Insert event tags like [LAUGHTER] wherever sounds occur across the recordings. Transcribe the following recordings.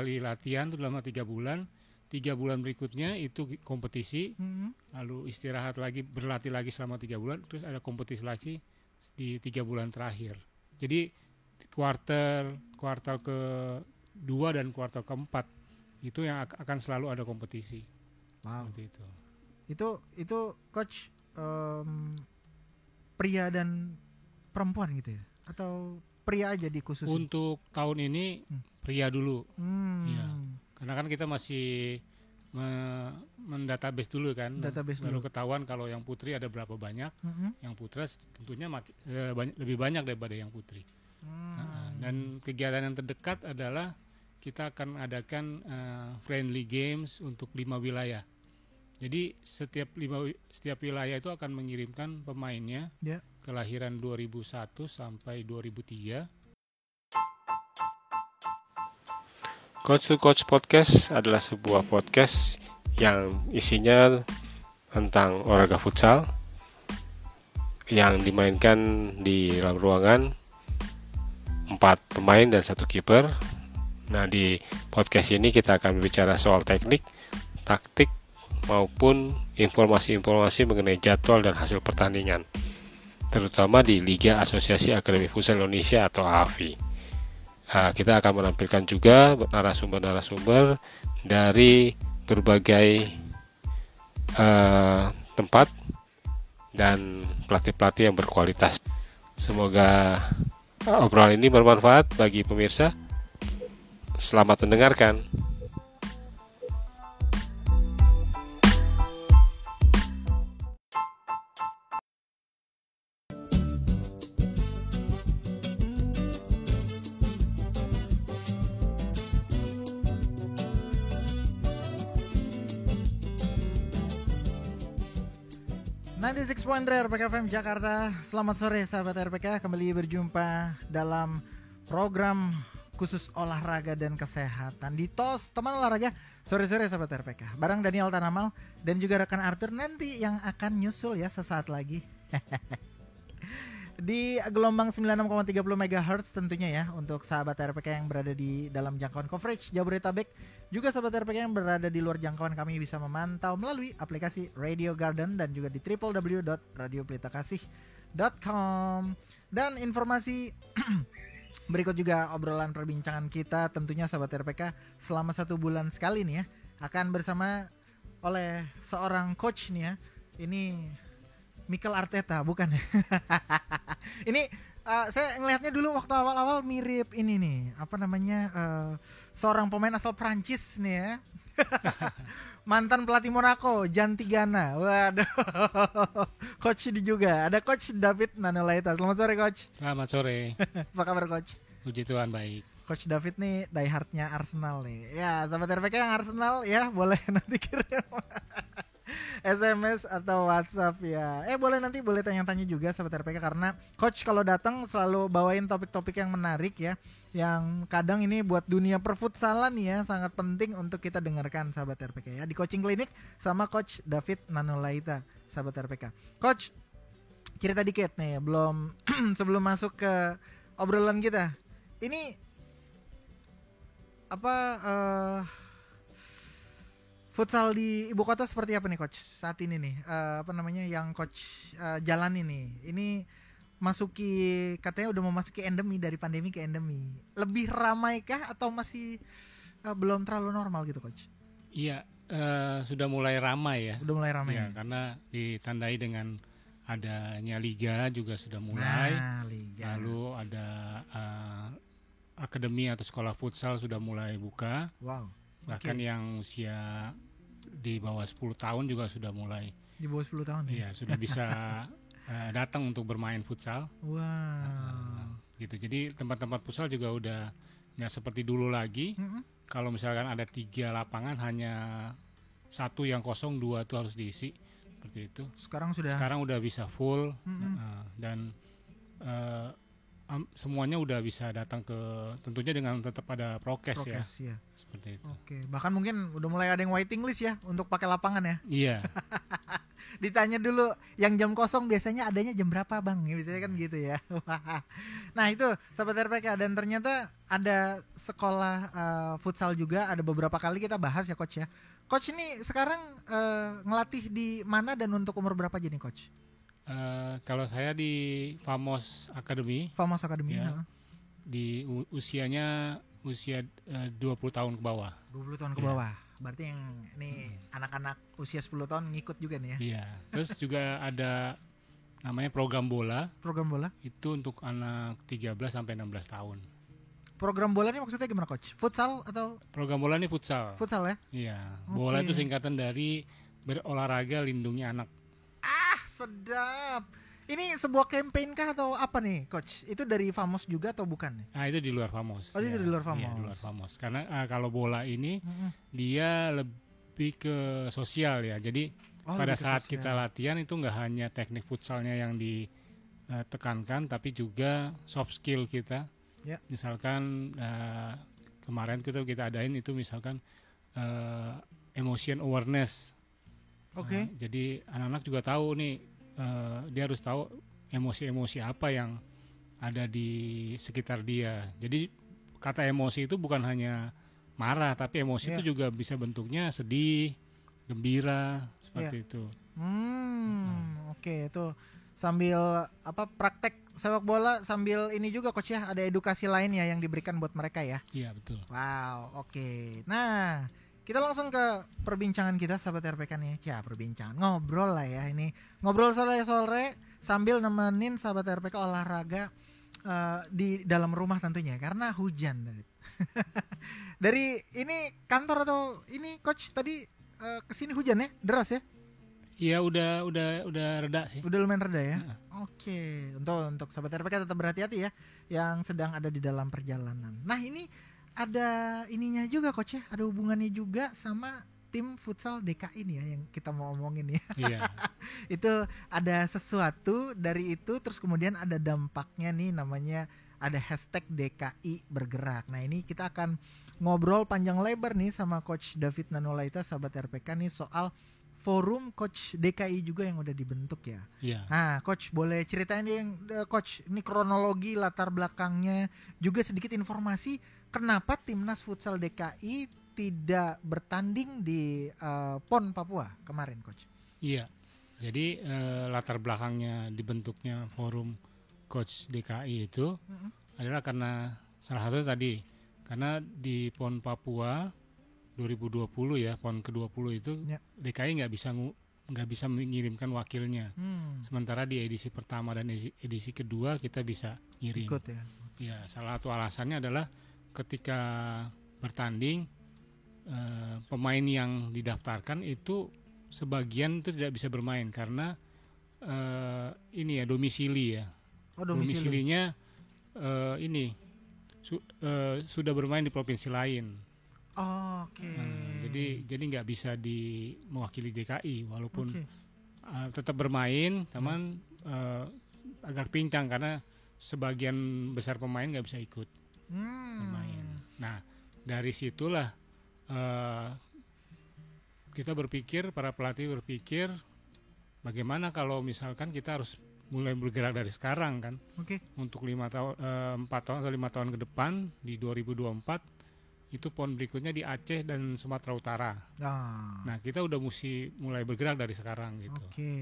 bulan tiga kali latihan itu dalam tiga bulan tiga bulan berikutnya itu kompetisi Mhm. lalu istirahat lagi berlatih lagi selama tiga bulan terus ada kompetisi lagi di tiga bulan terakhir jadi kuartal kuartal ke dua dan kuartal keempat itu yang ak- akan selalu ada kompetisi Wow. seperti itu Itu itu coach em, pria dan perempuan gitu ya? Atau pria aja dikhususin? untuk tahun ini Hmm. Pria dulu Hmm. Iya. karena kan kita masih me- mendatabase dulu kan Database baru dulu. ketahuan kalau yang putri ada berapa banyak Mhm. yang putra tentunya eh, banyak- lebih banyak daripada yang putri Hmm. Nah, dan kegiatan yang terdekat adalah kita akan adakan eh, friendly games untuk lima wilayah. Jadi setiap lima setiap wilayah itu akan mengirimkan pemainnya Ya. kelahiran 2001 sampai 2003. Coach to Coach Podcast adalah sebuah podcast yang isinya tentang olahraga futsal yang dimainkan di dalam ruangan empat pemain dan satu kiper. Nah di podcast ini kita akan bicara soal teknik, taktik maupun informasi-informasi mengenai jadwal dan hasil pertandingan, terutama di Liga Asosiasi Akademi Futsal Indonesia atau AFI. Nah, kita akan menampilkan juga narasumber-narasumber dari berbagai eh, tempat dan pelatih-pelatih yang berkualitas. Semoga obrolan ini bermanfaat bagi pemirsa. Selamat mendengarkan. 96.3 RPK FM Jakarta. Selamat sore sahabat RPK, kembali berjumpa dalam program khusus olahraga dan kesehatan di TOS teman olahraga sore-sore sahabat RPK. Barang Daniel Tanamal dan juga rekan Arthur nanti yang akan nyusul ya sesaat lagi. [LAUGHS] di gelombang 96,30 MHz tentunya ya untuk sahabat RPK yang berada di dalam jangkauan coverage Jabodetabek juga sahabat RPK yang berada di luar jangkauan kami bisa memantau melalui aplikasi Radio Garden dan juga di www.radiopelitakasih.com dan informasi [CLEARS THROAT] berikut juga obrolan perbincangan kita tentunya sahabat RPK selama satu bulan sekali nih ya akan bersama oleh seorang coach nih ya. Ini Mikel Arteta bukan ya? [LAUGHS] Ini uh, saya ngelihatnya dulu waktu awal-awal mirip ini nih apa namanya uh, seorang pemain asal Prancis nih ya. [LAUGHS] Mantan pelatih Monaco Jan Tigana. Waduh [LAUGHS] coach ini juga. Ada coach David Nanolaita. Selamat sore coach. Selamat sore. [LAUGHS] apa kabar coach? Puji Tuhan baik. Coach David nih diehardnya Arsenal nih. Ya, sahabat RPK yang Arsenal ya boleh nanti kirim SMS atau WhatsApp ya. Eh boleh nanti boleh tanya-tanya juga sahabat RPK karena coach kalau datang selalu bawain topik-topik yang menarik ya. Yang kadang ini buat dunia perfutsalan ya sangat penting untuk kita dengarkan sahabat RPK ya di coaching klinik sama coach David Nanolaita sahabat RPK. Coach cerita dikit nih belum [CLEARS THROAT] sebelum masuk ke obrolan kita. Ini apa eh futsal di ibu kota seperti apa nih coach saat ini nih? Eh, apa namanya yang coach eh, jalan ini ini masuki katanya udah mau masuki endemi dari pandemi ke endemi. Lebih ramai kah atau masih eh, belum terlalu normal gitu coach? Iya, eh, sudah mulai ramai ya. udah mulai ramai. Ya, karena ditandai dengan adanya liga juga sudah mulai. nah, liga. Lalu ada eh, akademi atau sekolah futsal sudah mulai buka. wow Bahkan Oke. yang usia di bawah 10 tahun juga sudah mulai di bawah 10 tahun ya Iya, sudah bisa [LAUGHS] eh, datang untuk bermain futsal. wow Gitu. Jadi tempat-tempat futsal juga udah nggak seperti dulu lagi. Mm-mm. Kalau misalkan ada tiga lapangan hanya satu yang kosong, dua itu harus diisi seperti itu. sekarang sudah Sekarang udah bisa full Mm-mm. eh, dan eh, semuanya udah bisa datang ke tentunya dengan tetap ada prokes, ya prokes ya seperti itu. Oke, bahkan mungkin udah mulai ada yang waiting list ya untuk pakai lapangan ya. Iya, [LAUGHS] Ditanya dulu yang jam kosong biasanya adanya jam berapa bang? Ya, Biasanya kan gitu ya. [LAUGHS] nah itu sahabat RPK dan ternyata ada sekolah eh, futsal juga. Ada beberapa kali kita bahas ya coach ya. Coach ini sekarang eh, ngelatih di mana dan untuk umur berapa aja nih coach? Eh, kalau saya di Famos Academy Famos Academy. Ya. ha. di usianya usia eh, 20 tahun ke bawah. 20 tahun ke bawah. Berarti yang ini anak-anak usia 10 tahun ngikut juga nih ya. Iya. Terus juga ada namanya program bola Program bola. itu untuk anak 13 sampai 16 tahun. Program bola ini maksudnya gimana coach? Futsal atau Program bola ini futsal. futsal ya? Iya. Bola Oke. itu singkatan dari berolahraga lindungi anak. Sedap. Ini sebuah campaign kah atau apa nih, coach? Itu dari Famos juga atau bukan nih? Nah, itu di luar Famos. Oh, itu di luar Iya, Famos. di luar Famos. Karena eh, kalau bola ini Mm-mm. dia lebih ke sosial ya. Jadi Oh, pada saat sosial. kita latihan itu nggak hanya teknik futsalnya yang ditekankan, tapi juga soft skill kita. Ya. Misalkan eh, kemarin kita kita adain itu misalkan eh, emotion awareness. Oke. Nah, jadi anak-anak juga tahu nih eh, dia harus tahu emosi-emosi apa yang ada di sekitar dia. Jadi kata emosi itu bukan hanya marah, tapi emosi Iya. itu juga bisa bentuknya sedih, gembira, seperti itu. Hmm, oke itu sambil apa praktek sepak bola sambil ini juga coach ya ada edukasi lain ya yang diberikan buat mereka ya. Iya betul. Wow, oke. Nah, kita langsung ke perbincangan kita sahabat RPK nih. Ya, perbincangan. Ngobrol lah ya ini. Ngobrol sore-sore sambil nemenin sahabat RPK olahraga eh, di dalam rumah tentunya karena hujan tadi. [LAUGHS] Dari ini kantor atau ini coach tadi eh, ke sini hujan ya? Deras ya? Iya udah udah udah reda sih. Udah lumayan reda ya? Heeh. Oke, untuk untuk sahabat RPK tetap berhati-hati ya yang sedang ada di dalam perjalanan. Nah, ini ada ininya juga coach ya, ada hubungannya juga sama tim futsal DKI nih ya yang kita mau omongin ya. Iya. [LAUGHS] itu ada sesuatu dari itu terus kemudian ada dampaknya nih namanya ada hashtag DKI bergerak. Nah, ini kita akan ngobrol panjang lebar nih sama coach David Nanolaita sahabat RPK nih soal forum coach DKI juga yang udah dibentuk ya. Iya. Nah, coach boleh ceritain yang eh, coach ini kronologi latar belakangnya juga sedikit informasi kenapa timnas futsal DKI tidak bertanding di eh, PON Papua kemarin, coach. Iya. Jadi eh, latar belakangnya dibentuknya forum coach DKI itu Mhm. adalah karena salah satu tadi karena di PON Papua 2020 ya PON ke-20 itu Ya. DKI nggak bisa ngu- nggak bisa mengirimkan wakilnya. Hmm, Sementara di edisi pertama dan edisi, edisi kedua kita bisa ngirim. ikut ya. Ya, salah satu alasannya adalah ketika bertanding eh, pemain yang didaftarkan itu sebagian itu tidak bisa bermain karena eh, ini ya domisili ya. Oh, domisili. Domisilinya eh, ini su- eh, sudah bermain di provinsi lain. Oke. Nah, jadi jadi nggak bisa di mewakili DKI walaupun Oke. eh, tetap bermain, teman eh, agak pincang karena sebagian besar pemain nggak bisa ikut Hmm. bermain. Nah, dari situlah eh, kita berpikir, para pelatih berpikir, bagaimana kalau misalkan kita harus mulai bergerak dari sekarang kan, Oke. untuk lima tahun, eh, empat tahun atau lima tahun ke depan di 2024 itu pon berikutnya di Aceh dan Sumatera Utara. Nah. Nah, kita udah mesti mulai bergerak dari sekarang gitu. Oke,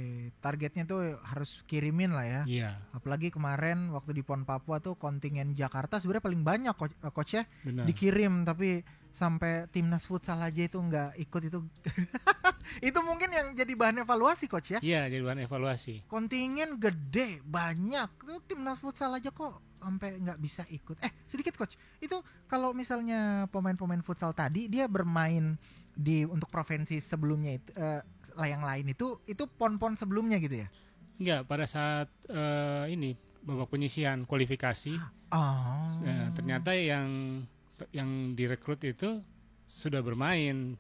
targetnya tuh harus kirimin lah ya. Iya, Apalagi kemarin waktu di PON Papua tuh kontingen Jakarta sebenarnya paling banyak coach, coach ya benar. dikirim tapi sampai timnas futsal aja itu nggak ikut itu. [LAUGHS] Itu mungkin yang jadi bahan evaluasi coach ya? Iya, jadi bahan evaluasi. kontingen gede banyak. Tuh timnas futsal aja kok sampai nggak bisa ikut. Eh sedikit coach. Itu kalau misalnya pemain-pemain futsal tadi dia bermain di untuk provinsi sebelumnya itu eh, yang lain itu itu pon-pon sebelumnya gitu ya? Enggak, pada saat eh, ini babak penyisihan kualifikasi. Oh Nah, ternyata yang yang direkrut itu sudah bermain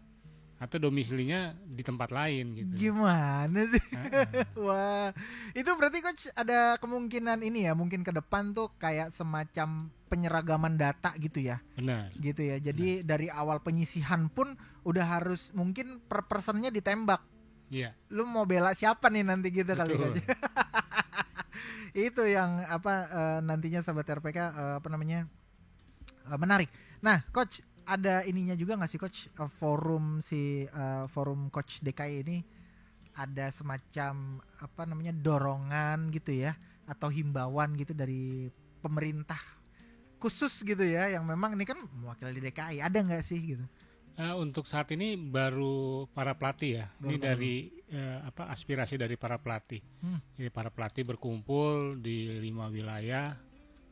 atau domisilinya di tempat lain gitu. gimana sih Heeh. [LAUGHS] Wah, itu berarti coach ada kemungkinan ini ya, mungkin ke depan tuh kayak semacam penyeragaman data gitu ya, Benar. gitu ya. Jadi dari awal penyisihan pun udah harus mungkin per personnya ditembak Iya. Lu mau bela siapa nih nanti gitu kali Betul. coach. [LAUGHS] itu yang apa eh, nantinya sahabat RPK eh, apa namanya eh, menarik. Nah, coach ada ininya juga nggak sih coach Eh, forum si eh, forum coach DKI ini ada semacam apa namanya dorongan gitu ya atau himbauan gitu dari pemerintah khusus gitu ya yang memang ini kan mewakili DKI ada nggak sih gitu? Eh, untuk saat ini baru para pelatih ya. ini Baru-baru. dari eh, apa aspirasi dari para pelatih. Hmm. Jadi para pelatih berkumpul di lima wilayah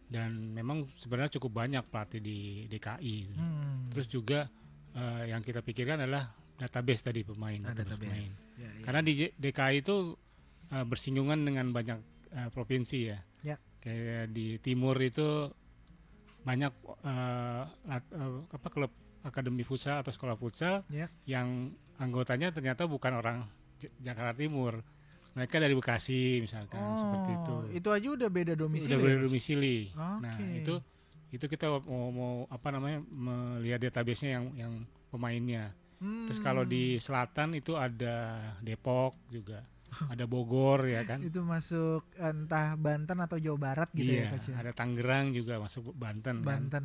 dan memang sebenarnya cukup banyak pelatih di DKI. Hmm. Terus juga eh, yang kita pikirkan adalah database tadi pemain, Ah, database pemain. Ya, ya. Karena di DKI itu eh, bersinggungan dengan banyak eh, provinsi ya. Ya. Kayak di timur itu banyak lat- eh, apa klub akademi futsal atau sekolah futsal Ya. yang anggotanya ternyata bukan orang J- Jakarta Timur. Mereka dari Bekasi misalkan seperti itu. Oh, itu aja udah beda domisili. Udah ya? berdomisili. Oke. Nah, itu itu kita mau, mau apa namanya melihat database-nya yang yang pemainnya. Terus kalau Hmm. di selatan itu ada Depok juga, ada Bogor ya kan. itu masuk entah Banten atau Jawa Barat gitu ya iya, coach ya? ada Tangerang juga masuk Banten. kan. Banten.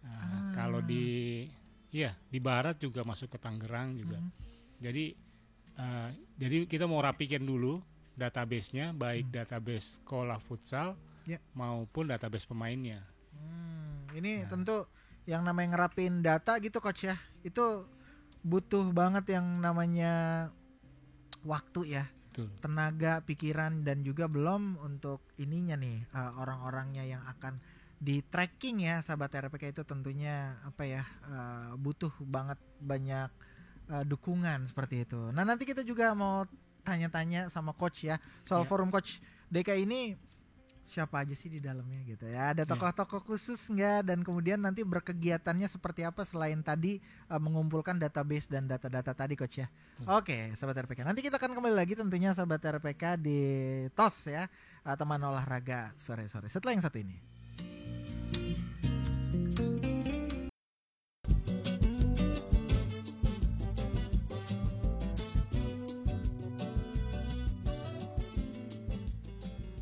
Nah, Ah. Kalau di iya di barat juga masuk ke Tangerang juga. Mhm. Jadi eh, jadi kita mau rapikan dulu database-nya baik database sekolah futsal Hmm. Ya. maupun database pemainnya. Hmm, ini Nah. tentu yang namanya ngerapin data gitu coach ya. Itu butuh banget yang namanya waktu ya, Betul. tenaga, pikiran dan juga belum untuk ininya nih eh, orang-orangnya yang akan di tracking ya sahabat RPK itu tentunya apa ya eh, butuh banget banyak eh, dukungan seperti itu. Nah nanti kita juga mau tanya-tanya sama coach ya soal Ya. forum coach DK ini siapa aja sih di dalamnya gitu ya ada Ya. tokoh-tokoh khusus nggak dan kemudian nanti berkegiatannya seperti apa selain tadi eh, mengumpulkan database dan data-data tadi coach ya. Hmm. Oke sahabat RPK nanti kita akan kembali lagi tentunya sahabat RPK di TOS ya eh, teman olahraga sore-sore setelah yang satu ini.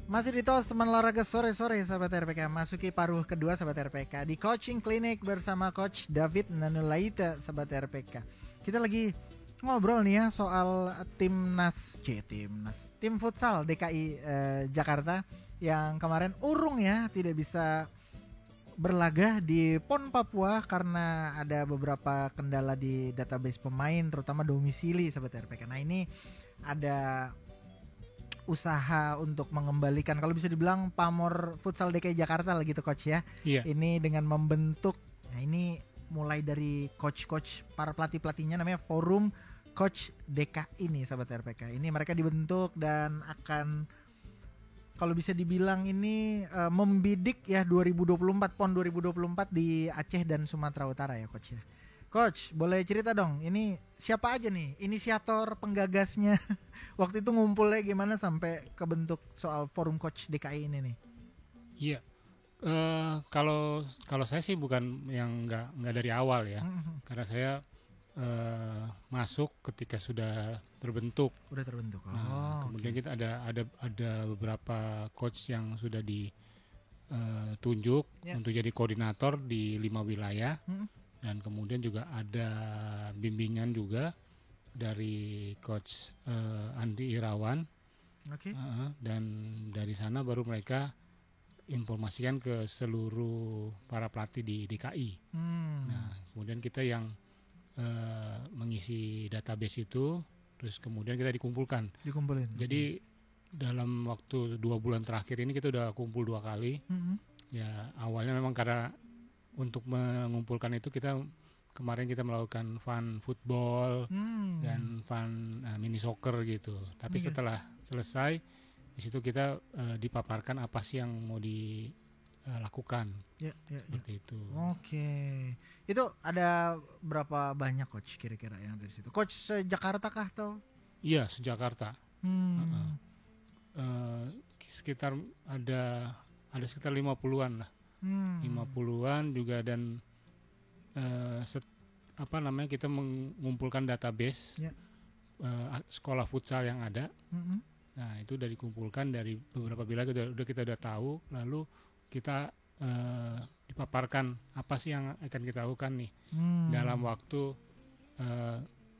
Masih di TOS teman olahraga sore-sore sahabat RPK Masuki paruh kedua sahabat RPK Di coaching clinic bersama coach David Nanulaita sahabat RPK Kita lagi ngobrol nih ya soal timnas C timnas Tim futsal DKI eh, Jakarta Yang kemarin urung ya tidak bisa berlaga di PON Papua karena ada beberapa kendala di database pemain terutama domisili sahabat RPK. Nah ini ada usaha untuk mengembalikan kalau bisa dibilang pamor futsal DKI Jakarta lah gitu coach ya. Iya. Ini dengan membentuk nah ini mulai dari coach-coach para pelatih-pelatihnya namanya Forum Coach DKI ini sahabat RPK. Ini mereka dibentuk dan akan kalau bisa dibilang ini eh, membidik ya 2024 PON 2024 di Aceh dan Sumatera Utara ya coach ya. Coach, boleh cerita dong, ini siapa aja nih inisiator penggagasnya? [LAUGHS] Waktu itu ngumpulnya gimana sampai kebentuk soal forum coach DKI ini nih? Iya. Eh, kalau kalau saya sih bukan yang nggak nggak dari awal ya, Mhm, karena saya eh, masuk ketika sudah terbentuk. Udah terbentuk. Oh, Nah, kemudian oke. kita ada ada ada beberapa coach yang sudah ditunjuk Ya. untuk jadi koordinator di lima wilayah Mm. Dan kemudian juga ada bimbingan juga dari coach eh, Andi Irawan Oke. Heeh, dan dari sana baru mereka informasikan ke seluruh para pelatih di DKI. Hmm. Nah, kemudian kita yang eh, mengisi database itu, terus kemudian kita dikumpulkan. Dikumpulin. Jadi dalam waktu dua bulan terakhir ini kita udah kumpul dua kali. Mhm. Ya awalnya memang karena untuk mengumpulkan itu kita kemarin kita melakukan fun football Hmm. dan fun uh, mini soccer gitu. Tapi Iya. setelah selesai di situ kita uh, dipaparkan apa sih yang mau dilakukan Ya, ya, ya. seperti itu. Oke, itu ada berapa banyak coach kira-kira yang ada di situ? Coach Jakarta kah atau? Iya, sejakarta. Hmm. Heeh. Uh, sekitar ada ada sekitar 50-an lah. Hmm. 50-an juga dan uh, set- apa namanya kita mengumpulkan database Ya. eh, sekolah futsal yang ada. Mm-mm. Nah, itu udah dikumpulkan dari beberapa wilayah udah, udah kita udah tahu, lalu kita eh, dipaparkan apa sih yang akan kita lakukan nih Hmm. dalam waktu eh,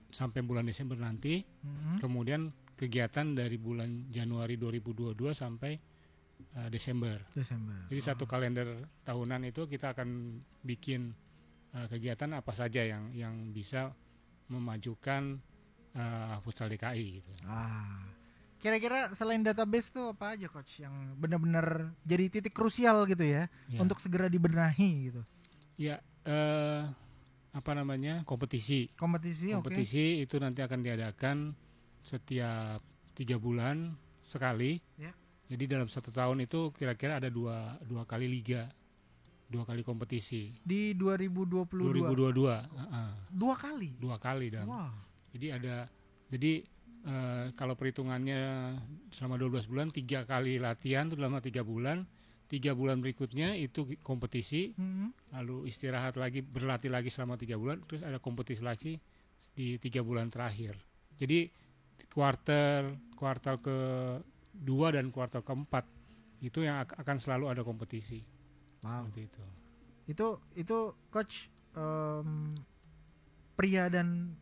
sampai bulan Desember nanti. Mm-mm. Kemudian kegiatan dari bulan Januari 2022 sampai eh, Desember. Desember. Jadi satu kalender tahunan itu kita akan bikin eh, kegiatan apa saja yang yang bisa memajukan eh, futsal DKI gitu. Ah. Kira-kira selain database tuh apa aja coach yang benar-benar jadi titik krusial gitu ya, Ya. untuk segera dibenahi gitu. ya eh, apa namanya kompetisi. Kompetisi kompetisi itu nanti akan diadakan setiap tiga bulan sekali. Ya. Jadi dalam satu tahun itu kira-kira ada dua dua kali liga, dua kali kompetisi. Di 2022 2022, heeh, dua kali. dua kali dalam Wah. Jadi ada jadi eh, kalau perhitungannya selama 12 bulan tiga kali latihan itu dalam tiga bulan, tiga bulan berikutnya itu kompetisi, Mm-mm. lalu istirahat lagi berlatih lagi selama tiga bulan, terus ada kompetisi lagi di tiga bulan terakhir. Jadi kuartal kuartal ke dua dan kuartal keempat itu yang ak- akan selalu ada kompetisi Wow. seperti itu. Itu itu coach em, pria dan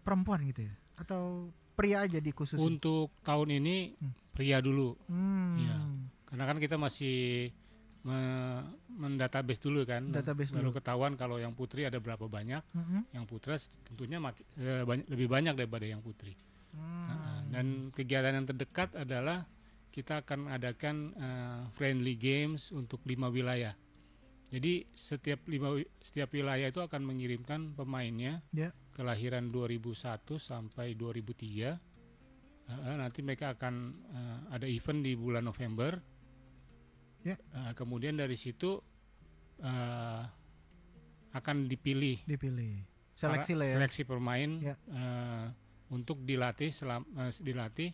perempuan gitu ya? Atau pria aja dikhususin? Untuk tahun ini Hmm. pria dulu. Hmm. Iya. Karena kan kita masih me- mendatabase dulu kan, Database baru dulu. ketahuan kalau yang putri ada berapa banyak, Mm-mm. yang putra tentunya maki- eh, banyak- lebih banyak daripada yang putri. Hmm. Nah, Dan kegiatan yang terdekat adalah kita akan adakan eh, friendly games untuk lima wilayah. Jadi setiap lima setiap wilayah itu akan mengirimkan pemainnya Ya. kelahiran 2001 sampai 2003. Eh, nanti mereka akan eh, ada event di bulan November. Ya. Eh, kemudian dari situ eh, akan dipilih dipilih. Seleksi lah ya. seleksi pemain Ya. eh, untuk dilatih selam, eh, dilatih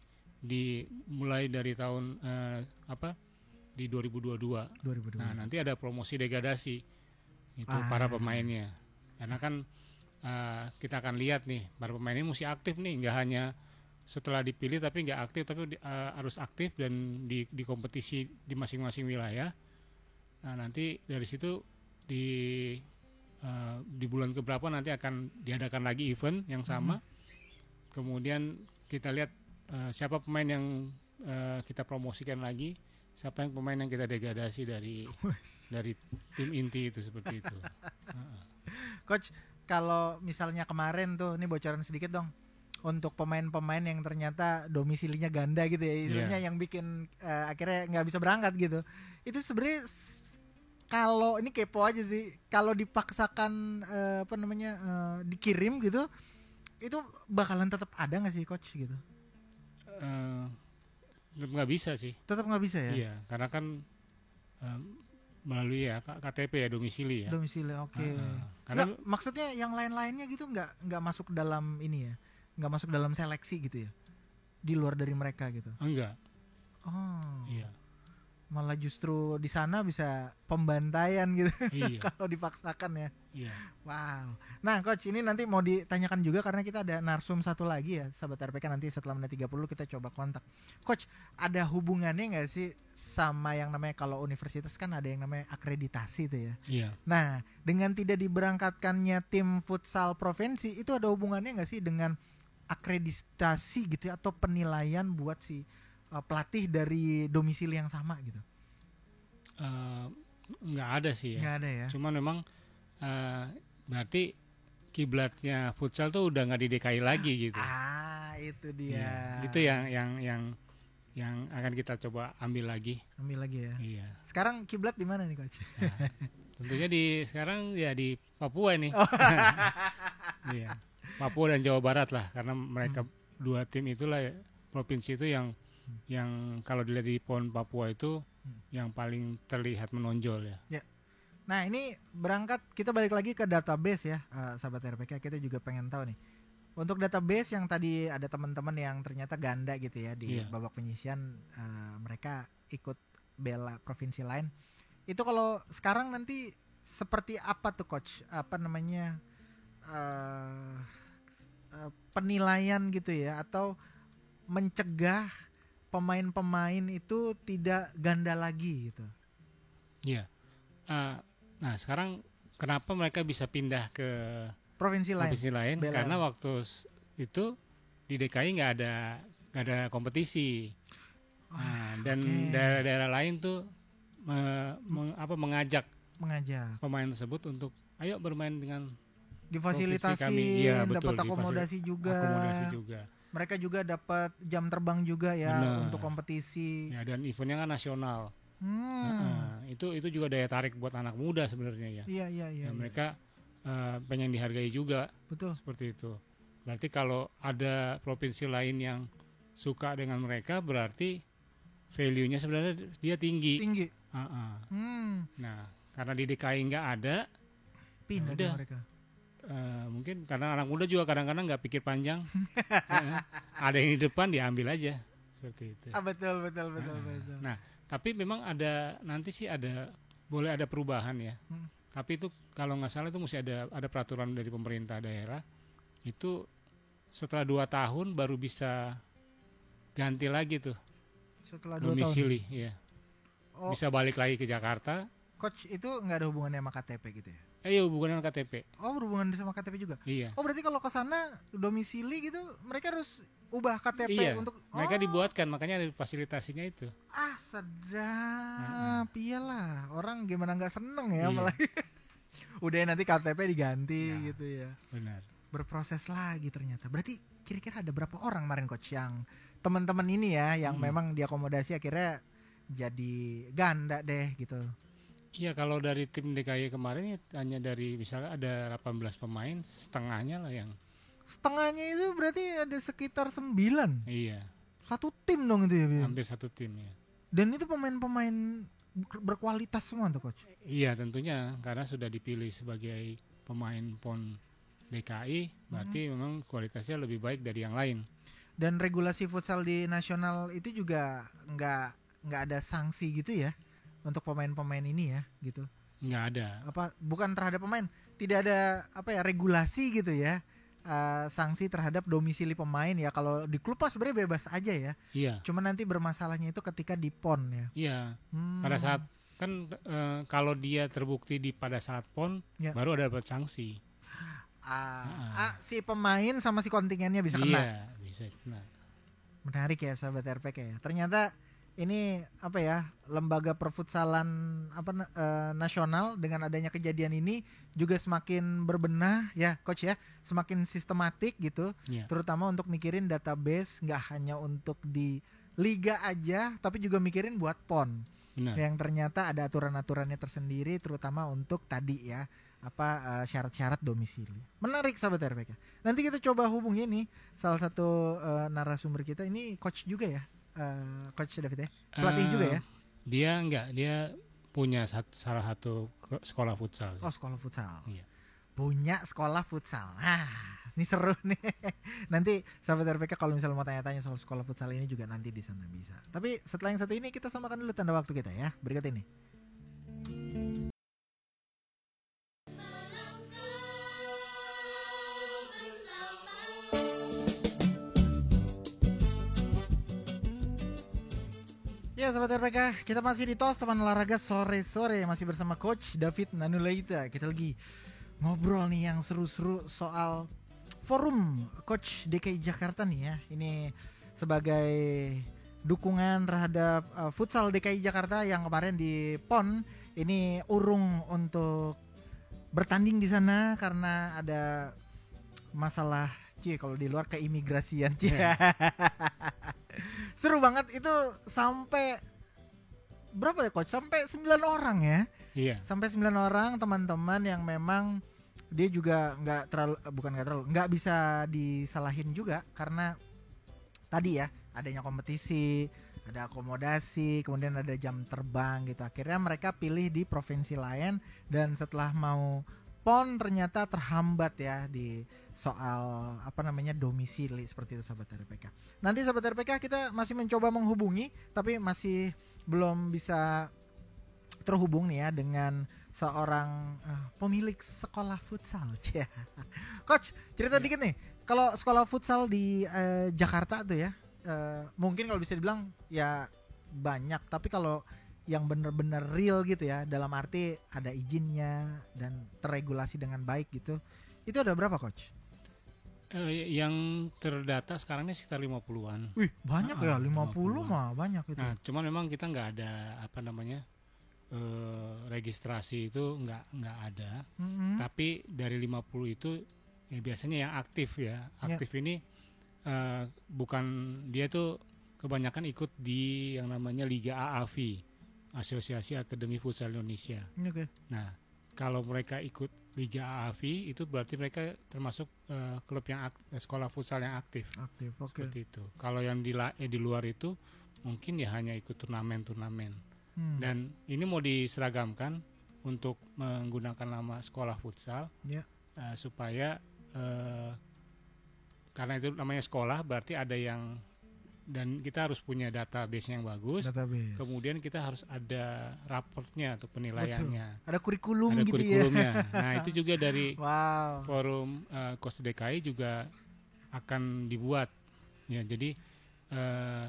di mulai dari tahun eh, apa di 2022. 2022. Nah nanti ada promosi degradasi itu Ah. para pemainnya karena kan eh, kita akan lihat nih para pemain ini mesti aktif nih nggak hanya setelah dipilih tapi nggak aktif tapi eh, harus aktif dan di, di kompetisi di masing-masing wilayah. Nah nanti dari situ di eh, di bulan keberapa nanti akan diadakan lagi event yang sama. Kemudian kita lihat eh, siapa pemain yang eh, kita promosikan lagi, siapa yang pemain yang kita degradasi dari dari tim inti itu seperti itu. Heeh. [LAUGHS] Coach, kalau misalnya kemarin tuh, ini bocoran sedikit dong. Untuk pemain-pemain yang ternyata domisilinya ganda gitu ya, istilahnya yang bikin eh, akhirnya nggak bisa berangkat gitu. Itu sebenarnya kalau ini kepo aja sih, kalau dipaksakan eh, apa namanya eh, dikirim gitu, itu bakalan tetap ada nggak sih coach gitu? Eh, tetap nggak bisa sih. Tetap nggak bisa ya? Iya, karena kan eh, melalui ya KTP ya domisili ya. Domisili, oke. Heeh. Karena Nggak, maksudnya yang lain-lainnya gitu nggak nggak masuk dalam ini ya, nggak masuk dalam seleksi gitu ya, di luar dari mereka gitu. enggak, Oh, iya, malah justru di sana bisa pembantaian gitu iya, [LAUGHS] kalau dipaksakan ya. iya. Wow. Nah, coach ini nanti mau ditanyakan juga karena kita ada narsum satu lagi ya, sahabat RPK nanti setelah menit 30 kita coba kontak. Coach, ada hubungannya nggak sih sama yang namanya kalau universitas kan ada yang namanya akreditasi itu ya. Iya. Nah, dengan tidak diberangkatkannya tim futsal provinsi itu ada hubungannya nggak sih dengan akreditasi gitu ya, atau penilaian buat si uh, pelatih dari domisili yang sama gitu? Eh, nggak ada sih ya. Nggak ada ya? Cuman memang eh, berarti kiblatnya futsal tuh udah nggak di DKI lagi gitu. Ah, itu dia. Iya, Itu yang yang yang yang akan kita coba ambil lagi. Ambil lagi ya. Iya. Sekarang kiblat di mana nih coach? Nah, tentunya di sekarang ya di Papua ini. Oh. [LAUGHS] iya. Papua dan Jawa Barat lah karena mereka Hmm. dua tim itulah ya, provinsi itu yang yang kalau dilihat di PON Papua itu Hmm. yang paling terlihat menonjol ya. Nah ini berangkat kita balik lagi ke database ya, eh, sahabat RPK kita juga pengen tahu nih. Untuk database yang tadi ada teman-teman yang ternyata ganda gitu ya di Iya. babak penyisian eh, mereka ikut bela provinsi lain. Itu kalau sekarang nanti seperti apa tuh coach? Apa namanya? eh eh, penilaian gitu ya atau mencegah pemain-pemain itu tidak ganda lagi gitu. Iya. Eh, nah sekarang kenapa mereka bisa pindah ke Provinsi lain. provinsi lain? Bela. Karena waktu itu di DKI nggak ada nggak ada kompetisi. Nah, dan Ah, oke. daerah-daerah lain tuh me- me- apa mengajak Mengajak, pemain tersebut untuk ayo bermain dengan difasilitasi, kami. Iya, betul, dapat akomodasi juga. akomodasi juga. Mereka juga dapat jam terbang juga ya Benar. untuk kompetisi. Ya dan eventnya kan nasional. Hmm. Nah, itu itu juga daya tarik buat anak muda sebenarnya ya. Iya iya iya. Ya, mereka eh, pengen dihargai juga Betul. seperti itu. Berarti kalau ada provinsi lain yang suka dengan mereka berarti value-nya sebenarnya dia tinggi. Tinggi. Ah, ah. Hmm. Nah, karena di DKI nggak ada, Pindah udah. deh mereka. Eh, mungkin karena anak muda juga kadang-kadang nggak pikir panjang. Eh, [LAUGHS] ada yang di depan diambil aja seperti itu. Ah betul betul betul Ah, betul. Nah, tapi memang ada nanti sih ada boleh ada perubahan ya. Hmm. Tapi itu kalau nggak salah itu mesti ada ada peraturan dari pemerintah daerah itu setelah dua tahun baru bisa ganti lagi tuh Setelah dua tahun. ya. Oh, Bisa balik lagi ke Jakarta. coach itu nggak ada hubungannya sama KTP gitu ya? Eh, iya hubungan dengan KTP. Oh berhubungan sama KTP juga. Iya. Oh berarti kalau ke sana domisili gitu mereka harus ubah KTP Iya, untuk Mereka oh, dibuatkan makanya ada fasilitasinya itu. ah sedap iyalah orang gimana nggak seneng ya Iya. malah [LAUGHS] udah nanti KTP diganti Ya. gitu ya Benar. berproses lagi ternyata berarti kira-kira ada berapa orang kemarin coach yang teman-teman ini ya yang Hmm. memang diakomodasi akhirnya jadi ganda deh gitu Iya kalau dari tim DKI kemarin ya hanya dari misalnya ada 18 pemain setengahnya lah yang setengahnya itu berarti ada sekitar 9 iya. Satu tim dong itu ya hampir satu tim ya. dan itu pemain-pemain ber- berkualitas semua tuh coach? Iya tentunya karena sudah dipilih sebagai pemain PON DKI berarti memang kualitasnya lebih baik dari yang lain. dan regulasi futsal di nasional itu juga nggak nggak ada sanksi gitu ya untuk pemain-pemain ini ya gitu Nggak ada. apa bukan terhadap pemain tidak ada apa ya regulasi gitu ya eh, sanksi terhadap domisili pemain ya kalau di klub mah sebenarnya bebas aja ya Iya. cuma nanti bermasalahnya itu ketika di pon ya Iya. Hmm. Pada saat kan eh, kalau dia terbukti di pada saat PON Ya. baru ada dapat sanksi. ah, ah, si pemain sama si kontingennya bisa kena Iya bisa kena. menarik ya sahabat RPK ya ternyata ini apa ya lembaga perfutsalan apa eh, nasional dengan adanya kejadian ini juga semakin berbenah ya coach ya semakin sistematik gitu. Iya. terutama untuk mikirin database nggak hanya untuk di liga aja tapi juga mikirin buat pon. Benar. yang ternyata ada aturan-aturannya tersendiri terutama untuk tadi ya apa eh, syarat-syarat domisili. Menarik sahabat RPK nanti kita coba hubungi nih salah satu eh, narasumber kita. Ini coach juga ya eh, coach David ya? Pelatih Eh, juga ya? Dia enggak, dia punya sat- salah satu sekolah futsal. oh sekolah futsal. Iya. punya sekolah futsal. Ah ini seru [LAUGHS] nih. Nanti sahabat RPK kalau misalnya mau tanya-tanya soal sekolah futsal ini juga nanti di sana bisa. Tapi setelah yang satu ini kita samakan dulu tanda waktu kita ya. Berikut ini Ya sahabat RPK, kita masih di TOS teman olahraga sore-sore masih bersama coach David Nanulaita. Kita lagi ngobrol nih yang seru-seru soal forum coach DKI Jakarta nih ya. Ini sebagai dukungan terhadap uh, futsal DKI Jakarta yang kemarin di PON ini urung untuk bertanding di sana karena ada masalah cie kalau di luar keimigrasian cie. [LAUGHS] Seru banget itu sampai berapa ya coach? Sampai 9 orang ya. Iya. Sampai 9 orang teman-teman yang memang dia juga nggak terlalu eh, bukan nggak terlalu nggak bisa disalahin juga karena tadi ya adanya kompetisi, ada akomodasi, kemudian ada jam terbang gitu. Akhirnya mereka pilih di provinsi lain dan setelah mau PON ternyata terhambat ya di soal apa namanya domisili seperti itu sahabat RPK. Nanti sahabat RPK kita masih mencoba menghubungi tapi masih belum bisa terhubung nih ya dengan seorang eh, pemilik sekolah futsal. [LAUGHS] Coach, cerita Ya. dikit nih. Kalau sekolah futsal di eh, Jakarta tuh ya, eh, mungkin kalau bisa dibilang ya banyak. Tapi kalau yang bener-bener real gitu ya, dalam arti ada izinnya dan terregulasi dengan baik gitu, itu ada berapa coach? Eh, yang terdata sekarang ini sekitar 50-an. Wih banyak Ah, ya, 50 50. mah banyak itu. Nah, cuman memang kita nggak ada apa namanya eh, registrasi itu nggak nggak ada. Mm-mm. Tapi dari 50 itu ya biasanya yang aktif ya. Aktif ini eh, bukan dia tuh kebanyakan ikut di yang namanya Liga AAV, Asosiasi Akademi Futsal Indonesia. Oke. Nah, kalau mereka ikut Liga AAV itu berarti mereka termasuk eh, klub yang eh, sekolah futsal yang aktif. Aktif, oke. Seperti itu. Kalau yang di eh, di luar itu mungkin ya hanya ikut turnamen-turnamen. Hmm. Dan ini mau diseragamkan untuk menggunakan nama sekolah futsal Ya. eh, supaya eh, karena itu namanya sekolah berarti ada yang dan kita harus punya database yang bagus. Database. Kemudian kita harus ada raportnya atau penilaiannya. Ada kurikulum Ada gitu ya. kurikulumnya. [LAUGHS] Nah, itu juga dari Wow. forum eh, Kos DKI juga akan dibuat. Ya, jadi eh,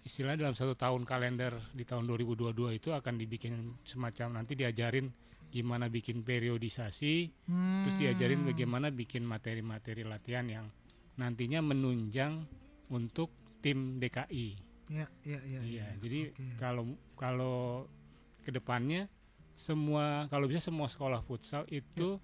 istilahnya dalam satu tahun kalender di tahun 2022 itu akan dibikin semacam nanti diajarin gimana bikin periodisasi, terus diajarin Hmm. bagaimana bikin materi-materi latihan yang nantinya menunjang untuk tim DKI. Ya, ya, ya. Iya, ya. jadi Oke. kalau kalau ke depannya semua kalau bisa semua sekolah futsal itu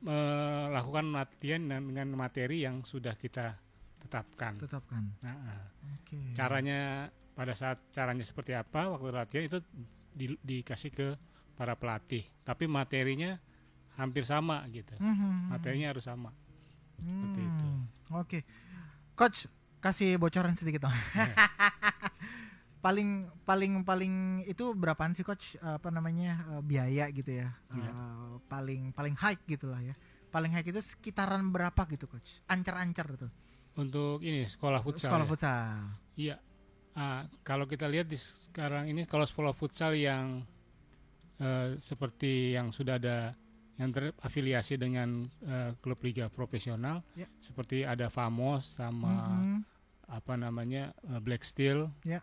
melakukan latihan dengan, materi yang sudah kita tetapkan. tetapkan. Nah, ah. Oke. caranya pada saat caranya seperti apa waktu latihan itu di- dikasih ke para pelatih, tapi materinya hampir sama gitu. Hmm, hmm. Materinya harus sama. seperti itu. Hmm, Oke. Coach, kasih bocoran sedikit dong. Ya. [LAUGHS] paling paling paling itu berapaan sih coach apa namanya eh, biaya gitu ya Iya. Eh, paling paling high gitulah ya paling high itu sekitaran berapa gitu coach ancar-ancar gitu Untuk ini sekolah futsal. sekolah ya? futsal Iya. Ah, kalau kita lihat di sekarang ini kalau sekolah futsal yang eh, seperti yang sudah ada yang terafiliasi dengan eh, klub liga profesional, Ya. seperti ada Famos sama Mhm. Apa namanya eh, Black Steel, Ya.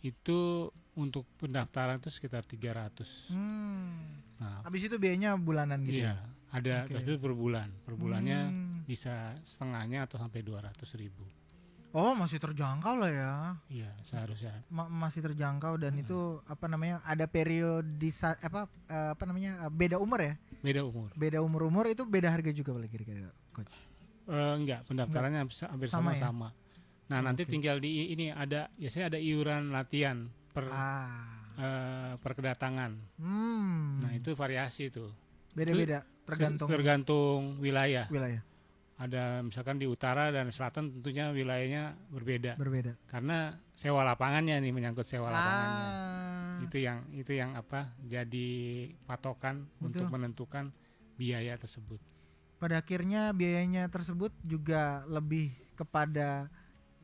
itu untuk pendaftaran itu sekitar 300. Hmm. Nah, habis itu biayanya bulanan gitu iya, ada Oke. tapi per bulan, per bulannya Hmm. bisa setengahnya atau sampai 200 ribu. oh masih terjangkau lah ya Iya, seharusnya. Ma- masih terjangkau dan Hmm. itu apa namanya ada periodisa apa eh, apa namanya eh, beda umur ya Beda umur. beda umur umur itu beda harga juga boleh kira-kira coach Eh, enggak, pendaftarannya hampir- hampir Sama ya? Nah, nanti Oke. tinggal di ini ada biasanya ada iuran latihan per ah eh, per kedatangan. hmm Nah, itu variasi tuh. beda-beda tergantung tergantung wilayah. wilayah Ada misalkan di utara dan selatan tentunya wilayahnya berbeda. berbeda Karena sewa lapangannya nih menyangkut sewa lapangannya. ah Itu yang itu yang apa? Jadi patokan untuk Betul. menentukan biaya tersebut. pada akhirnya biayanya tersebut juga lebih kepada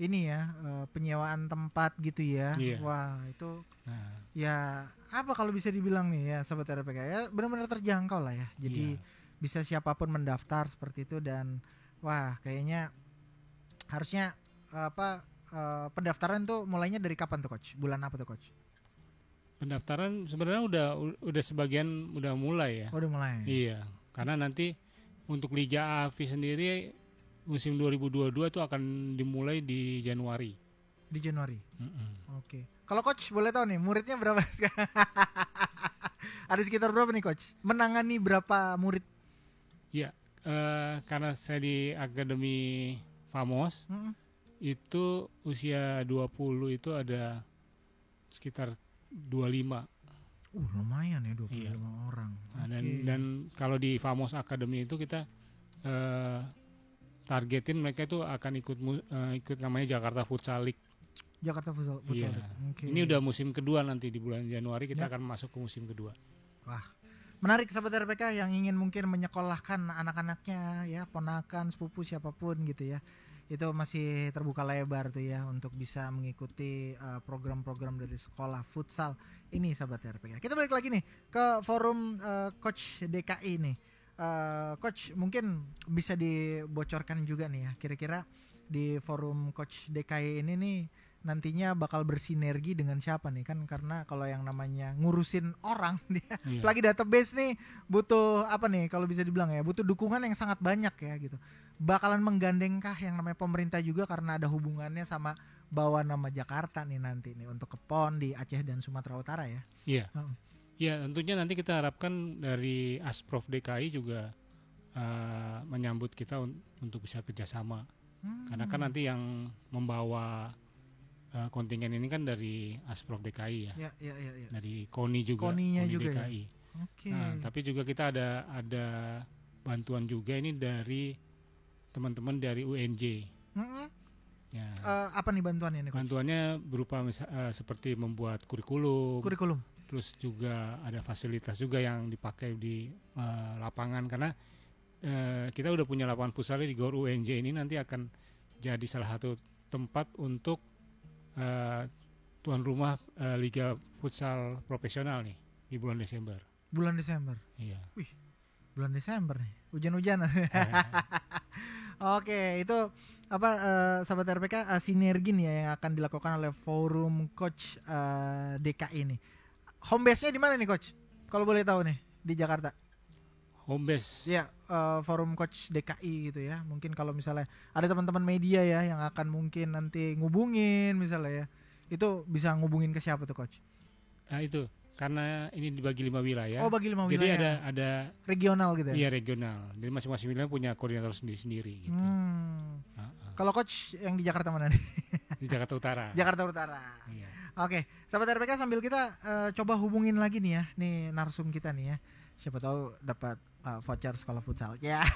ini ya eh, penyewaan tempat gitu ya. Iya. wah itu Nah, ya apa kalau bisa dibilang nih ya sobat RPK ya benar-benar terjangkau lah ya. Jadi iya. bisa siapa pun mendaftar seperti itu dan wah kayaknya harusnya apa eh, pendaftaran tuh mulainya dari kapan tuh coach? Bulan apa tuh coach? Pendaftaran sebenarnya udah udah sebagian udah mulai ya. oh, udah mulai. Iya, karena nanti untuk Liga AFI sendiri musim 2022 itu akan dimulai di Januari. di Januari Mm-mm. oke kalau coach boleh tahu nih muridnya berapa [LAUGHS] sekarang ada sekitar berapa nih coach menangani berapa murid Eh, karena saya di Akademi Famos Mm-mm. itu usia 20 itu ada sekitar 25. uh lumayan ya 25 Iya. orang Nah, dan Oke. dan kalau di Famos Academy itu kita eh, targetin mereka itu akan ikut eh, ikut namanya Jakarta Futsal League. Jakarta Futsal, Futsal Iya. League. Oke. Ini udah musim kedua nanti di bulan Januari kita Ya. akan masuk ke musim kedua. menarik sahabat RPK yang ingin mungkin menyekolahkan anak-anaknya ya ponakan sepupu siapa pun gitu ya itu masih terbuka lebar tuh ya untuk bisa mengikuti uh, program-program dari sekolah futsal ini sahabat RPK kita balik lagi nih ke forum uh, coach DKI nih eh, coach mungkin bisa dibocorkan juga nih ya kira-kira di forum coach DKI ini nih nantinya bakal bersinergi dengan siapa nih kan karena kalau yang namanya ngurusin orang [LAUGHS] dia Iya. apalagi database nih butuh apa nih kalau bisa dibilang ya butuh dukungan yang sangat banyak ya gitu bakalan menggandengkah yang namanya pemerintah juga karena ada hubungannya sama bawa nama Jakarta nih nanti nih untuk ke PON di Aceh dan Sumatera Utara ya Iya. Heeh. Ya, tentunya nanti kita harapkan dari Asprov DKI juga eh, menyambut kita un- untuk bisa kerjasama. Hmm. Karena kan nanti yang membawa eh, kontingen ini kan dari Asprov DKI ya, ya ya ya, ya. dari KONI juga, KONI-nya KONI juga ya? DKI. oke Nah, tapi juga kita ada ada bantuan juga ini dari teman-teman dari UNJ. Mm-mm. Ya. Eh, apa nih bantuannya nih coach? Bantuannya berupa misa- eh, seperti membuat kurikulum, kurikulum terus juga ada fasilitas juga yang dipakai di eh, lapangan karena eh, kita udah punya lapangan futsal di Gor UNJ ini nanti akan jadi salah satu tempat untuk eh, tuan rumah eh, Liga Futsal Profesional nih di bulan Desember. bulan Desember Iya. bulan Desember nih hujan-hujanan Eh, [LAUGHS] Oke, itu apa eh, sahabat RPK eh, sinergi nih ya yang akan dilakukan oleh forum coach eh, DKI ini. Home base-nya di mana nih coach? Kalau boleh tahu nih di Jakarta. home base. Iya, eh, forum coach DKI gitu ya. Mungkin kalau misalnya ada teman-teman media ya yang akan mungkin nanti ngubungin misalnya ya. Itu bisa ngubungin ke siapa tuh coach? Nah, itu karena ini dibagi lima wilayah. Oh, bagi lima jadi wilayah. ada ada regional gitu ya. iya regional. Jadi masing-masing wilayah punya koordinator sendiri-sendiri gitu. Hmm. Ah, ah. Kalau coach yang di Jakarta mana nih? Di Jakarta Utara. Jakarta Utara. Iya. Oke, sahabat RPK sambil kita eh, coba hubungin lagi nih ya, nih narsum kita nih ya. Siapa tahu dapat eh, voucher sekolah futsal. Ya. [LAUGHS]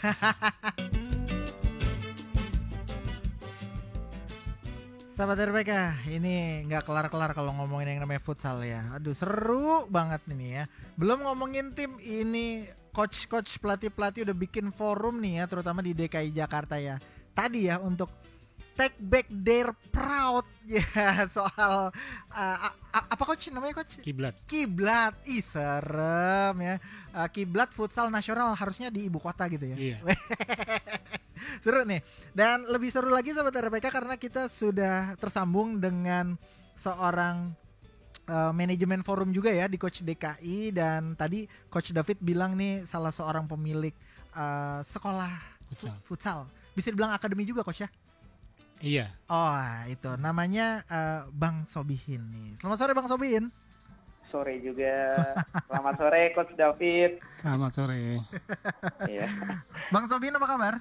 Sahabat RPK, ini nggak kelar-kelar kalau ngomongin yang namanya futsal ya. Aduh seru banget nih ya. Belum ngomongin tim ini coach-coach pelatih-pelatih udah bikin forum nih ya, terutama di DKI Jakarta ya. Tadi ya untuk take back their proud. [LAUGHS] Ya soal uh, a- a- apa coach namanya coach? Kiblat. kiblat. Ih serem ya. Uh, kiblat futsal nasional harusnya di ibu kota gitu ya. Iya. [LAUGHS] seru nih. Dan lebih seru lagi sahabat RPK karena kita sudah tersambung dengan seorang uh, manajemen forum juga ya di coach DKI dan tadi coach David bilang nih salah seorang pemilik uh, sekolah Futsal. futsal. Bisa dibilang akademi juga coach ya Iya. Oh itu namanya eh, Bang Sobihin nih. Selamat sore Bang Sobihin. sore juga. Selamat sore Coach David. Selamat sore. [LAUGHS] Iya. Bang Sobihin apa kabar?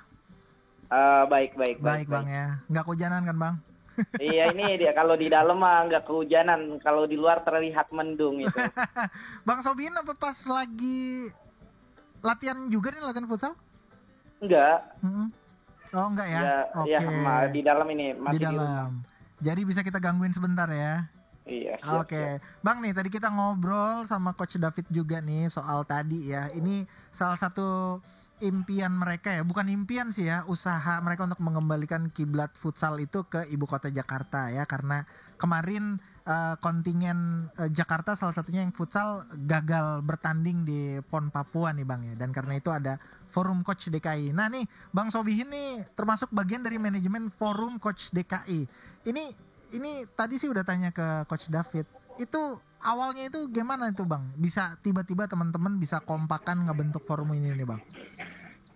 Eh, baik baik Baik, Bang ya. Nggak kehujanan kan Bang? [LAUGHS] Iya ini dia kalau di dalam mah nggak kehujanan, kalau di luar terlihat mendung itu. [LAUGHS] Bang Sobihin apa pas lagi latihan juga nih latihan futsal? Enggak. Mm-mm. Oh enggak ya? Ya, Oke. ya ma- di dalam ini Di masih di, dalam. Jadi bisa kita gangguin sebentar ya. Iya. Oke, siap. Bang nih tadi kita ngobrol sama Coach David juga nih soal tadi ya. Ini salah satu impian mereka ya, bukan impian sih ya, usaha mereka untuk mengembalikan kiblat futsal itu ke ibu kota Jakarta ya, karena kemarin eh, kontingen eh, Jakarta salah satunya yang futsal gagal bertanding di PON Papua nih Bang ya, dan karena itu ada forum coach DKI. Nah nih Bang Sobihin nih termasuk bagian dari manajemen forum coach DKI. Ini ini tadi sih udah tanya ke coach David. Itu awalnya itu gimana itu Bang? Bisa tiba-tiba teman-teman bisa kompakan ngebentuk forum ini nih Bang.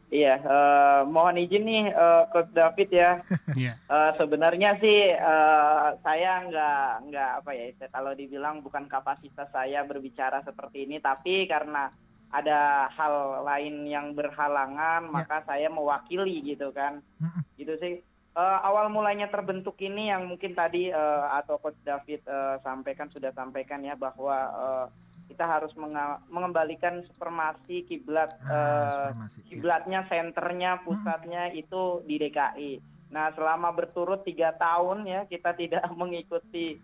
Iya, eh, mohon izin nih eh, Coach David ya. [LAUGHS] Eh, sebenarnya sih eh, saya nggak nggak apa ya kalau dibilang bukan kapasitas saya berbicara seperti ini tapi karena ada hal lain yang berhalangan Ya. maka saya mewakili gitu kan gitu sih Eh, awal mulanya terbentuk ini yang mungkin tadi eh, atau Coach David eh, sampaikan sudah sampaikan ya bahwa eh, kita harus mengembalikan supermasi kiblat Ah, supremasi. Iya. kiblatnya senternya pusatnya itu di DKI. Nah selama berturut tiga tahun ya kita tidak [LAUGHS] mengikuti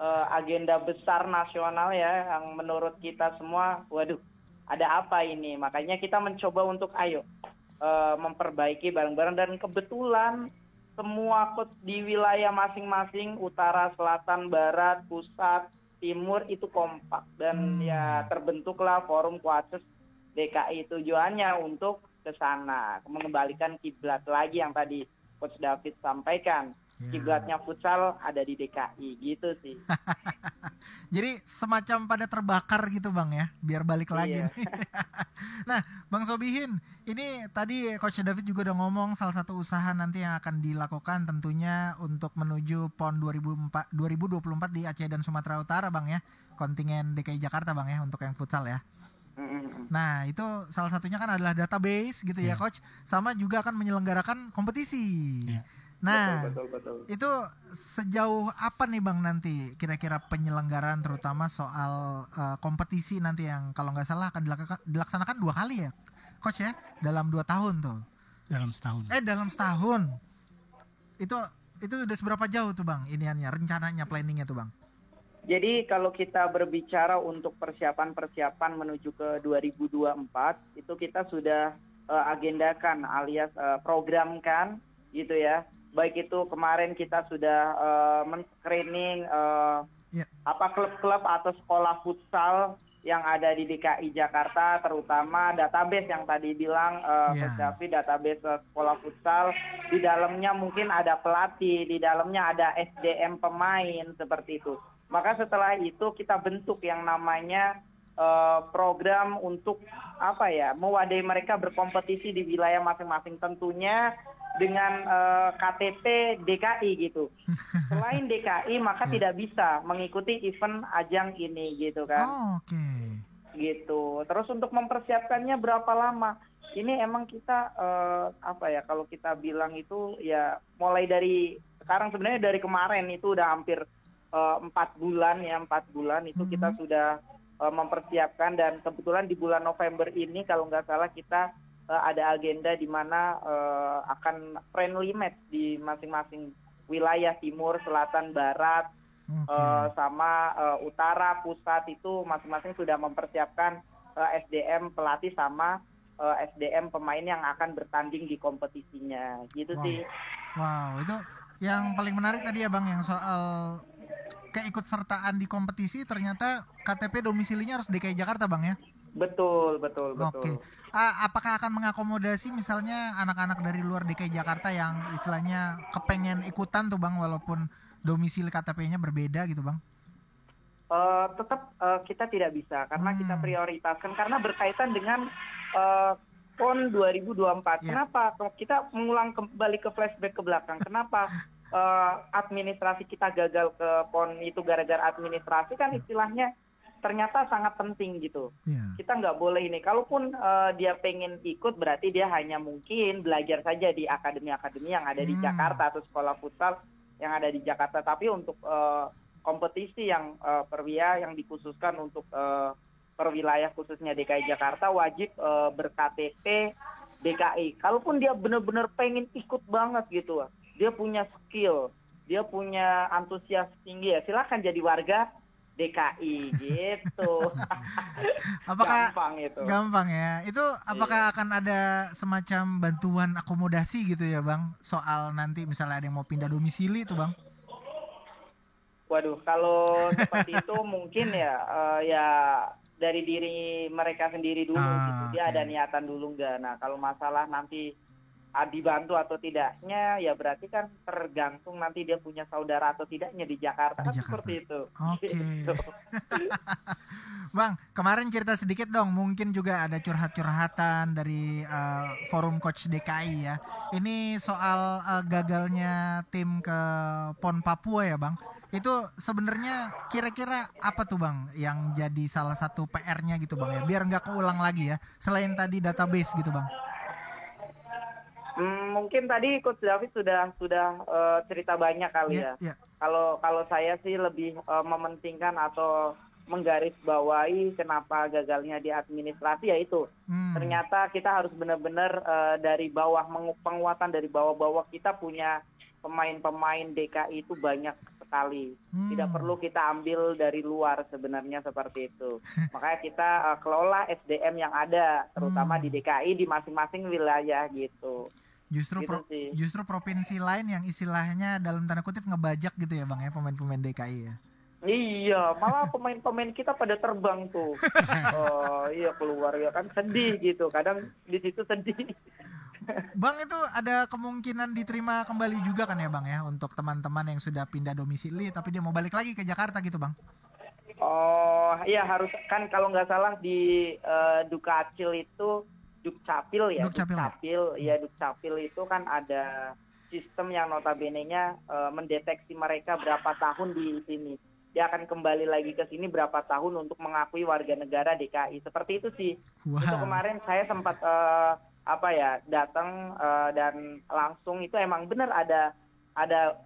eh, agenda besar nasional ya yang menurut kita semua, waduh ada apa ini? Makanya kita mencoba untuk ayo eh, memperbaiki bareng-bareng dan kebetulan semua coach di wilayah masing-masing utara, selatan, barat, pusat, timur itu kompak dan Hmm. ya terbentuklah forum Kuaces DKI tujuannya untuk ke sana, mengembalikan kiblat lagi yang tadi Coach David sampaikan. Ya. Kiblatnya futsal ada di DKI gitu sih. [LAUGHS] Jadi semacam pada terbakar gitu bang ya, biar balik lagi. Iya. nih. [LAUGHS] nah, bang Sobihin, ini tadi Coach David juga udah ngomong salah satu usaha nanti yang akan dilakukan tentunya untuk menuju PON 2004, 2024 di Aceh dan Sumatera Utara bang ya, kontingen DKI Jakarta bang ya untuk yang futsal ya. Nah itu salah satunya kan adalah database gitu ya Iya. Coach, sama juga akan menyelenggarakan kompetisi. Iya. Nah betul, betul, betul. itu sejauh apa nih bang nanti kira-kira penyelenggaraan terutama soal uh, kompetisi nanti yang kalau nggak salah akan dilaksanakan dua kali ya coach ya dalam dua tahun tuh dalam setahun. eh dalam setahun itu itu udah seberapa jauh tuh bang iniannya rencananya planningnya tuh bang Jadi kalau kita berbicara untuk persiapan-persiapan menuju ke 2024 itu kita sudah eh, agendakan alias eh, programkan gitu ya. Baik itu kemarin kita sudah eh, men-screening eh, Iya. apa klub-klub atau sekolah futsal yang ada di DKI Jakarta terutama database yang tadi bilang eh, Iya. Coach David database eh, sekolah futsal di dalamnya mungkin ada pelatih di dalamnya ada SDM pemain seperti itu maka setelah itu kita bentuk yang namanya eh, program untuk apa ya mewadahi mereka berkompetisi di wilayah masing-masing tentunya dengan eh, KTP DKI gitu [LAUGHS] selain DKI maka Hmm. tidak bisa mengikuti event ajang ini gitu kan oh, oke gitu. Terus untuk mempersiapkannya berapa lama? Ini emang kita eh, apa ya kalau kita bilang itu ya mulai dari sekarang sebenarnya dari kemarin itu udah hampir eh, empat bulan ya empat bulan itu kita Mhm. sudah eh, mempersiapkan dan kebetulan di bulan November ini kalau nggak salah kita eh, ada agenda di mana eh, akan friendly match di masing-masing wilayah timur, selatan, barat oke. Eh, sama eh, utara pusat. Itu masing-masing sudah mempersiapkan eh, SDM pelatih sama eh, SDM pemain yang akan bertanding di kompetisinya. Gitu Wow. sih. Wow itu yang paling menarik tadi ya bang yang soal keikutsertaan di kompetisi. Ternyata KTP domisilinya harus DKI Jakarta bang ya betul betul betul Oke. Ah, apakah akan mengakomodasi misalnya anak-anak dari luar DKI Jakarta yang istilahnya kepengen ikutan tuh bang walaupun domisili KTP-nya berbeda gitu bang? Eh, tetap eh, kita tidak bisa karena Hmm. kita prioritaskan karena berkaitan dengan eh, PON 2024. Ya. Kenapa? Kalau kita mengulang kembali ke flashback ke belakang, kenapa eh, administrasi kita gagal ke PON itu gara-gara administrasi kan istilahnya ternyata sangat penting gitu. Iya. Kita nggak boleh ini. Kalaupun eh, dia pengen ikut berarti dia hanya mungkin belajar saja di akademi-akademi yang ada di Hmm. Jakarta atau sekolah futsal yang ada di Jakarta. Tapi untuk eh, kompetisi yang eh, perwia yang dikhususkan untuk eh, perwilayah khususnya DKI Jakarta wajib eh, ber-KTP DKI. Kalaupun dia benar-benar pengen ikut banget gitu, dia punya skill, dia punya antusias tinggi ya, silahkan jadi warga DKI gitu. [LAUGHS] Apakah Gampang itu. gampang ya? Itu apakah Iya. akan ada semacam bantuan akomodasi gitu ya bang? Soal nanti misalnya ada yang mau pindah domisili tuh bang? Waduh, kalau seperti [LAUGHS] itu mungkin ya eh, ya dari diri mereka sendiri dulu Ah, gitu. Dia oke. ada niatan dulu enggak. Nah, kalau masalah nanti dibantu atau tidaknya ya berarti kan tergantung nanti dia punya saudara atau tidaknya di Jakarta Di kan Jakarta. seperti itu. Oke. [LAUGHS] Gitu. [LAUGHS] Bang, kemarin cerita sedikit dong, mungkin juga ada curhat-curhatan dari uh, forum coach DKI ya. Ini soal uh, gagalnya tim ke PON Papua ya, Bang. Itu sebenarnya kira-kira apa tuh, Bang, yang jadi salah satu PR-nya gitu, Bang ya, biar nggak keulang lagi ya. Selain tadi database gitu, Bang. Hmm, mungkin tadi Coach David sudah sudah eh, cerita banyak kali ya. ya. Kalau kalau saya sih lebih eh, mementingkan atau menggarisbawahi kenapa gagalnya di administrasi yaitu Hmm. ternyata kita harus benar-benar eh, dari bawah penguatan dari bawah-bawah kita punya pemain-pemain DKI itu banyak sekali. Hmm. Tidak perlu kita ambil dari luar sebenarnya seperti itu. [LAUGHS] Makanya kita eh, kelola SDM yang ada terutama Hmm. di DKI di masing-masing wilayah gitu. Justru Gitu pro- sih. justru provinsi lain yang istilahnya dalam tanda kutip ngebajak gitu ya, Bang ya, pemain-pemain DKI ya. Iya, malah pemain-pemain kita pada terbang tuh. [LAUGHS] Oh iya keluar ya kan sedih gitu. Kadang di situ sedih. Bang itu ada kemungkinan diterima kembali juga kan ya Bang ya untuk teman-teman yang sudah pindah domisili tapi dia mau balik lagi ke Jakarta gitu Bang. Oh iya harus kan kalau nggak salah di uh, Dukacil itu Dukcapil ya. Dukcapil, ya? Dukcapil ya Dukcapil itu kan ada sistem yang notabene-nya uh, mendeteksi mereka berapa tahun di sini dia akan kembali lagi ke sini berapa tahun untuk mengakui warga negara DKI. Seperti itu sih. Wow. Itu kemarin saya sempat uh, apa ya datang uh, dan langsung itu emang benar ada ada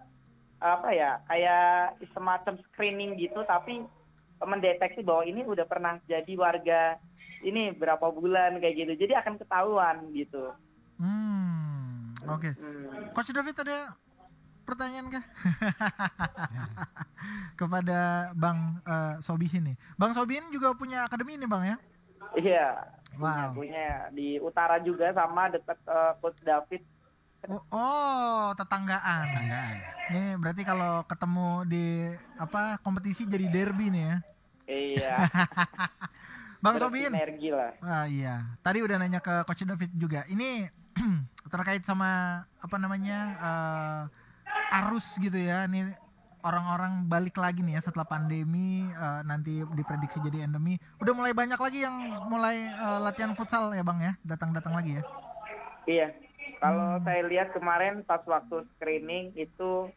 apa ya kayak semacam screening gitu tapi mendeteksi bahwa ini udah pernah jadi warga ini berapa bulan kayak gitu. Jadi akan ketahuan gitu. Hmm, oke. Okay. Hmm. Coach David ada pertanyaan kah? [LAUGHS] Kepada Bang uh, Sobihin nih. Bang Sobihin juga punya akademi ini Bang ya? Iya. Wow. Punya di utara juga sama dekat uh, Coach David. Oh, oh, tetanggaan. Tetanggaan. Nih berarti kalau ketemu di apa kompetisi jadi derby nih ya? Iya. [LAUGHS] Bang Sobihin. Energi lah. Ah iya. Tadi udah nanya ke Coach David juga. Ini [CLEARS THROAT] terkait sama apa namanya uh, arus gitu ya. Ini orang-orang balik lagi nih ya setelah pandemi uh, nanti diprediksi jadi endemi. Udah mulai banyak lagi yang mulai uh, latihan futsal ya bang ya, datang-datang lagi ya. Iya. Kalau hmm. saya lihat kemarin pas waktu screening itu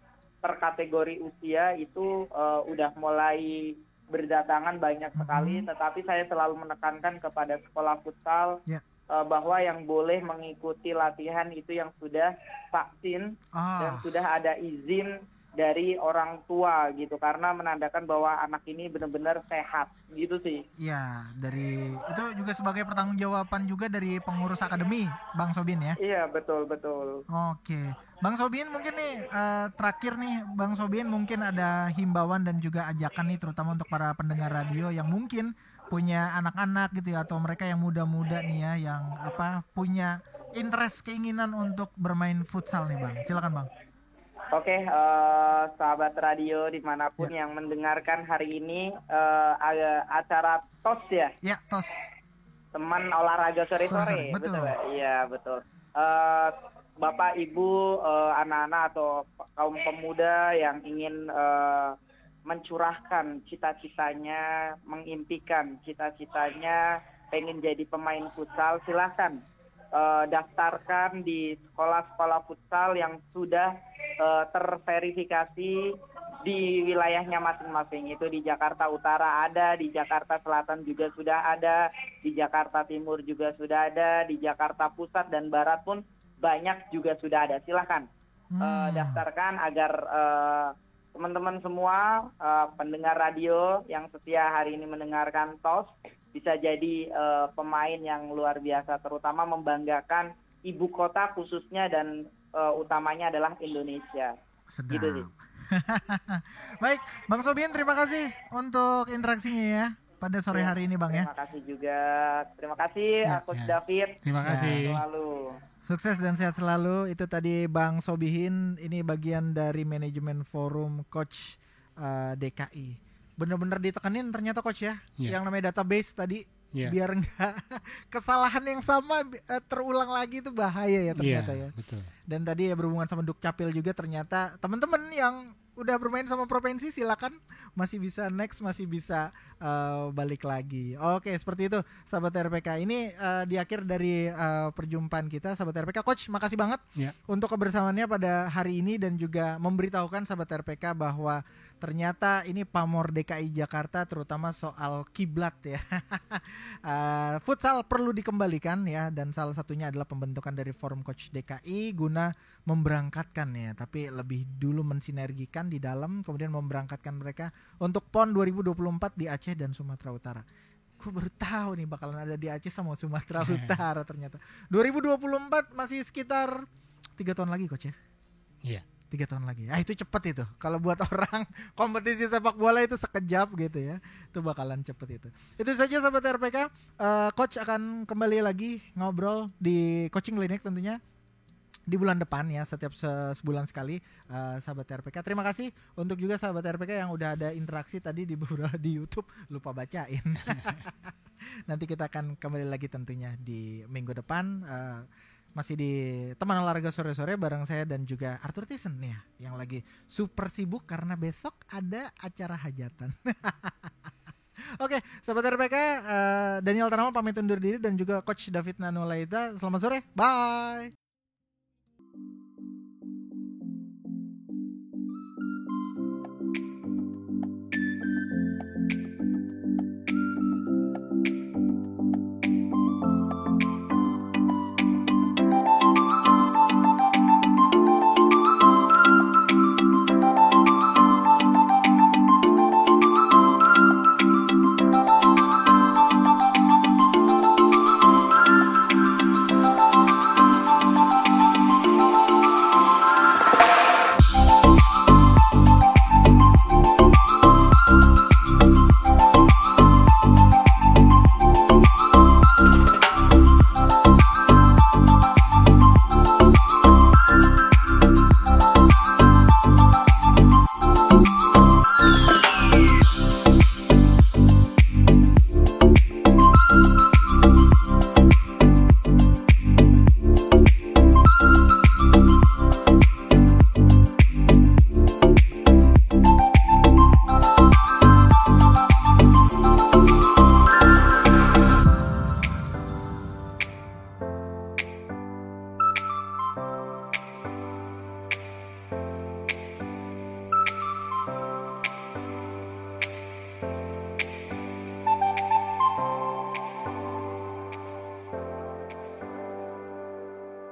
per kategori usia itu uh, udah mulai berdatangan banyak sekali. Hmm. Tetapi saya selalu menekankan kepada sekolah futsal. Yeah bahwa yang boleh mengikuti latihan itu yang sudah vaksin ah. dan sudah ada izin dari orang tua gitu karena menandakan bahwa anak ini benar-benar sehat gitu sih. Iya, dari itu juga sebagai pertanggungjawaban juga dari pengurus akademi Bang Sobin ya. Iya, betul betul. Oke. Bang Sobin mungkin nih uh, terakhir nih Bang Sobin mungkin ada himbauan dan juga ajakan nih terutama untuk para pendengar radio yang mungkin punya anak-anak gitu ya atau mereka yang muda-muda nih ya yang apa punya interest keinginan untuk bermain futsal nih Bang. Silakan Bang. Oke, uh, sahabat radio di mana pun ya. yang mendengarkan hari ini uh, acara TOS ya? Ya, TOS. Teman olahraga sore-sore, betul. betul Iya, betul. Uh, Bapak, Ibu, anak-anak uh, atau kaum pemuda yang ingin uh, mencurahkan cita-citanya, mengimpikan cita-citanya, pengen jadi pemain futsal, silahkan uh, daftarkan di sekolah-sekolah futsal yang sudah uh, terverifikasi di wilayahnya masing-masing. Itu di Jakarta Utara ada, di Jakarta Selatan juga sudah ada, di Jakarta Timur juga sudah ada, di Jakarta Pusat dan Barat pun banyak juga sudah ada. Silahkan hmm. uh, daftarkan agar uh, teman-teman semua uh, pendengar radio yang setia hari ini mendengarkan TOS bisa jadi uh, pemain yang luar biasa terutama membanggakan ibu kota khususnya dan uh, utamanya adalah Indonesia. Sedap. Gitu sih. [LAUGHS] Baik, Bang Sobian terima kasih untuk interaksinya ya pada sore ya, hari ini Bang terima ya. Terima kasih juga. Terima kasih ya, Coach ya. David. Terima kasih. Ya, selalu. Sukses dan sehat selalu. Itu tadi Bang Sobihin, ini bagian dari manajemen forum Coach uh, eh, DKI bener-bener ditekenin ternyata coach ya yeah. yang namanya database tadi yeah. biar nggak [LAUGHS] kesalahan yang sama uh, terulang lagi itu bahaya ya ternyata yeah, ya. Betul. Dan tadi ya berhubungan sama Dukcapil juga ternyata teman-teman yang udah bermain sama provinsi silakan masih bisa next masih bisa uh, balik lagi. Oke, seperti itu sahabat RPK. Ini uh, di akhir dari uh, perjumpaan kita sahabat RPK. Coach, makasih banget yeah. untuk kebersamaannya pada hari ini dan juga memberitahukan sahabat RPK bahwa ternyata ini pamor DKI Jakarta terutama soal kiblat ya. uh, [LAUGHS] futsal perlu dikembalikan ya dan salah satunya adalah pembentukan dari forum coach DKI guna memberangkatkan ya, tapi lebih dulu mensinergikan di dalam kemudian memberangkatkan mereka untuk PON 2024 di Aceh dan Sumatera Utara. Gue baru tahu nih bakalan ada di Aceh sama Sumatera [LAUGHS] Utara ternyata. 2024 masih sekitar tiga tahun lagi coach ya. Iya tiga tahun lagi. Ah itu cepet itu. Kalau buat [LAUGHS] orang kompetisi sepak bola itu sekejap gitu ya. Itu bakalan cepet itu. Itu saja sahabat RPK. Uh, eh, Coach akan kembali lagi ngobrol di coaching clinic tentunya di bulan depan ya setiap se- sebulan sekali eh, sahabat RPK. Terima kasih untuk juga sahabat RPK yang udah ada interaksi tadi di beberapa [LAUGHS] di YouTube lupa bacain. [LAUGHS] Nanti kita akan kembali lagi tentunya di minggu depan eh, masih di teman olahraga sore-sore bareng saya dan juga Arthur Thyssen nih ya, yang lagi super sibuk karena besok ada acara hajatan. [LAUGHS] Oke, sahabat RPK, eh, Daniel Tanamal pamit undur diri dan juga Coach David Nanulaita. Selamat sore, bye.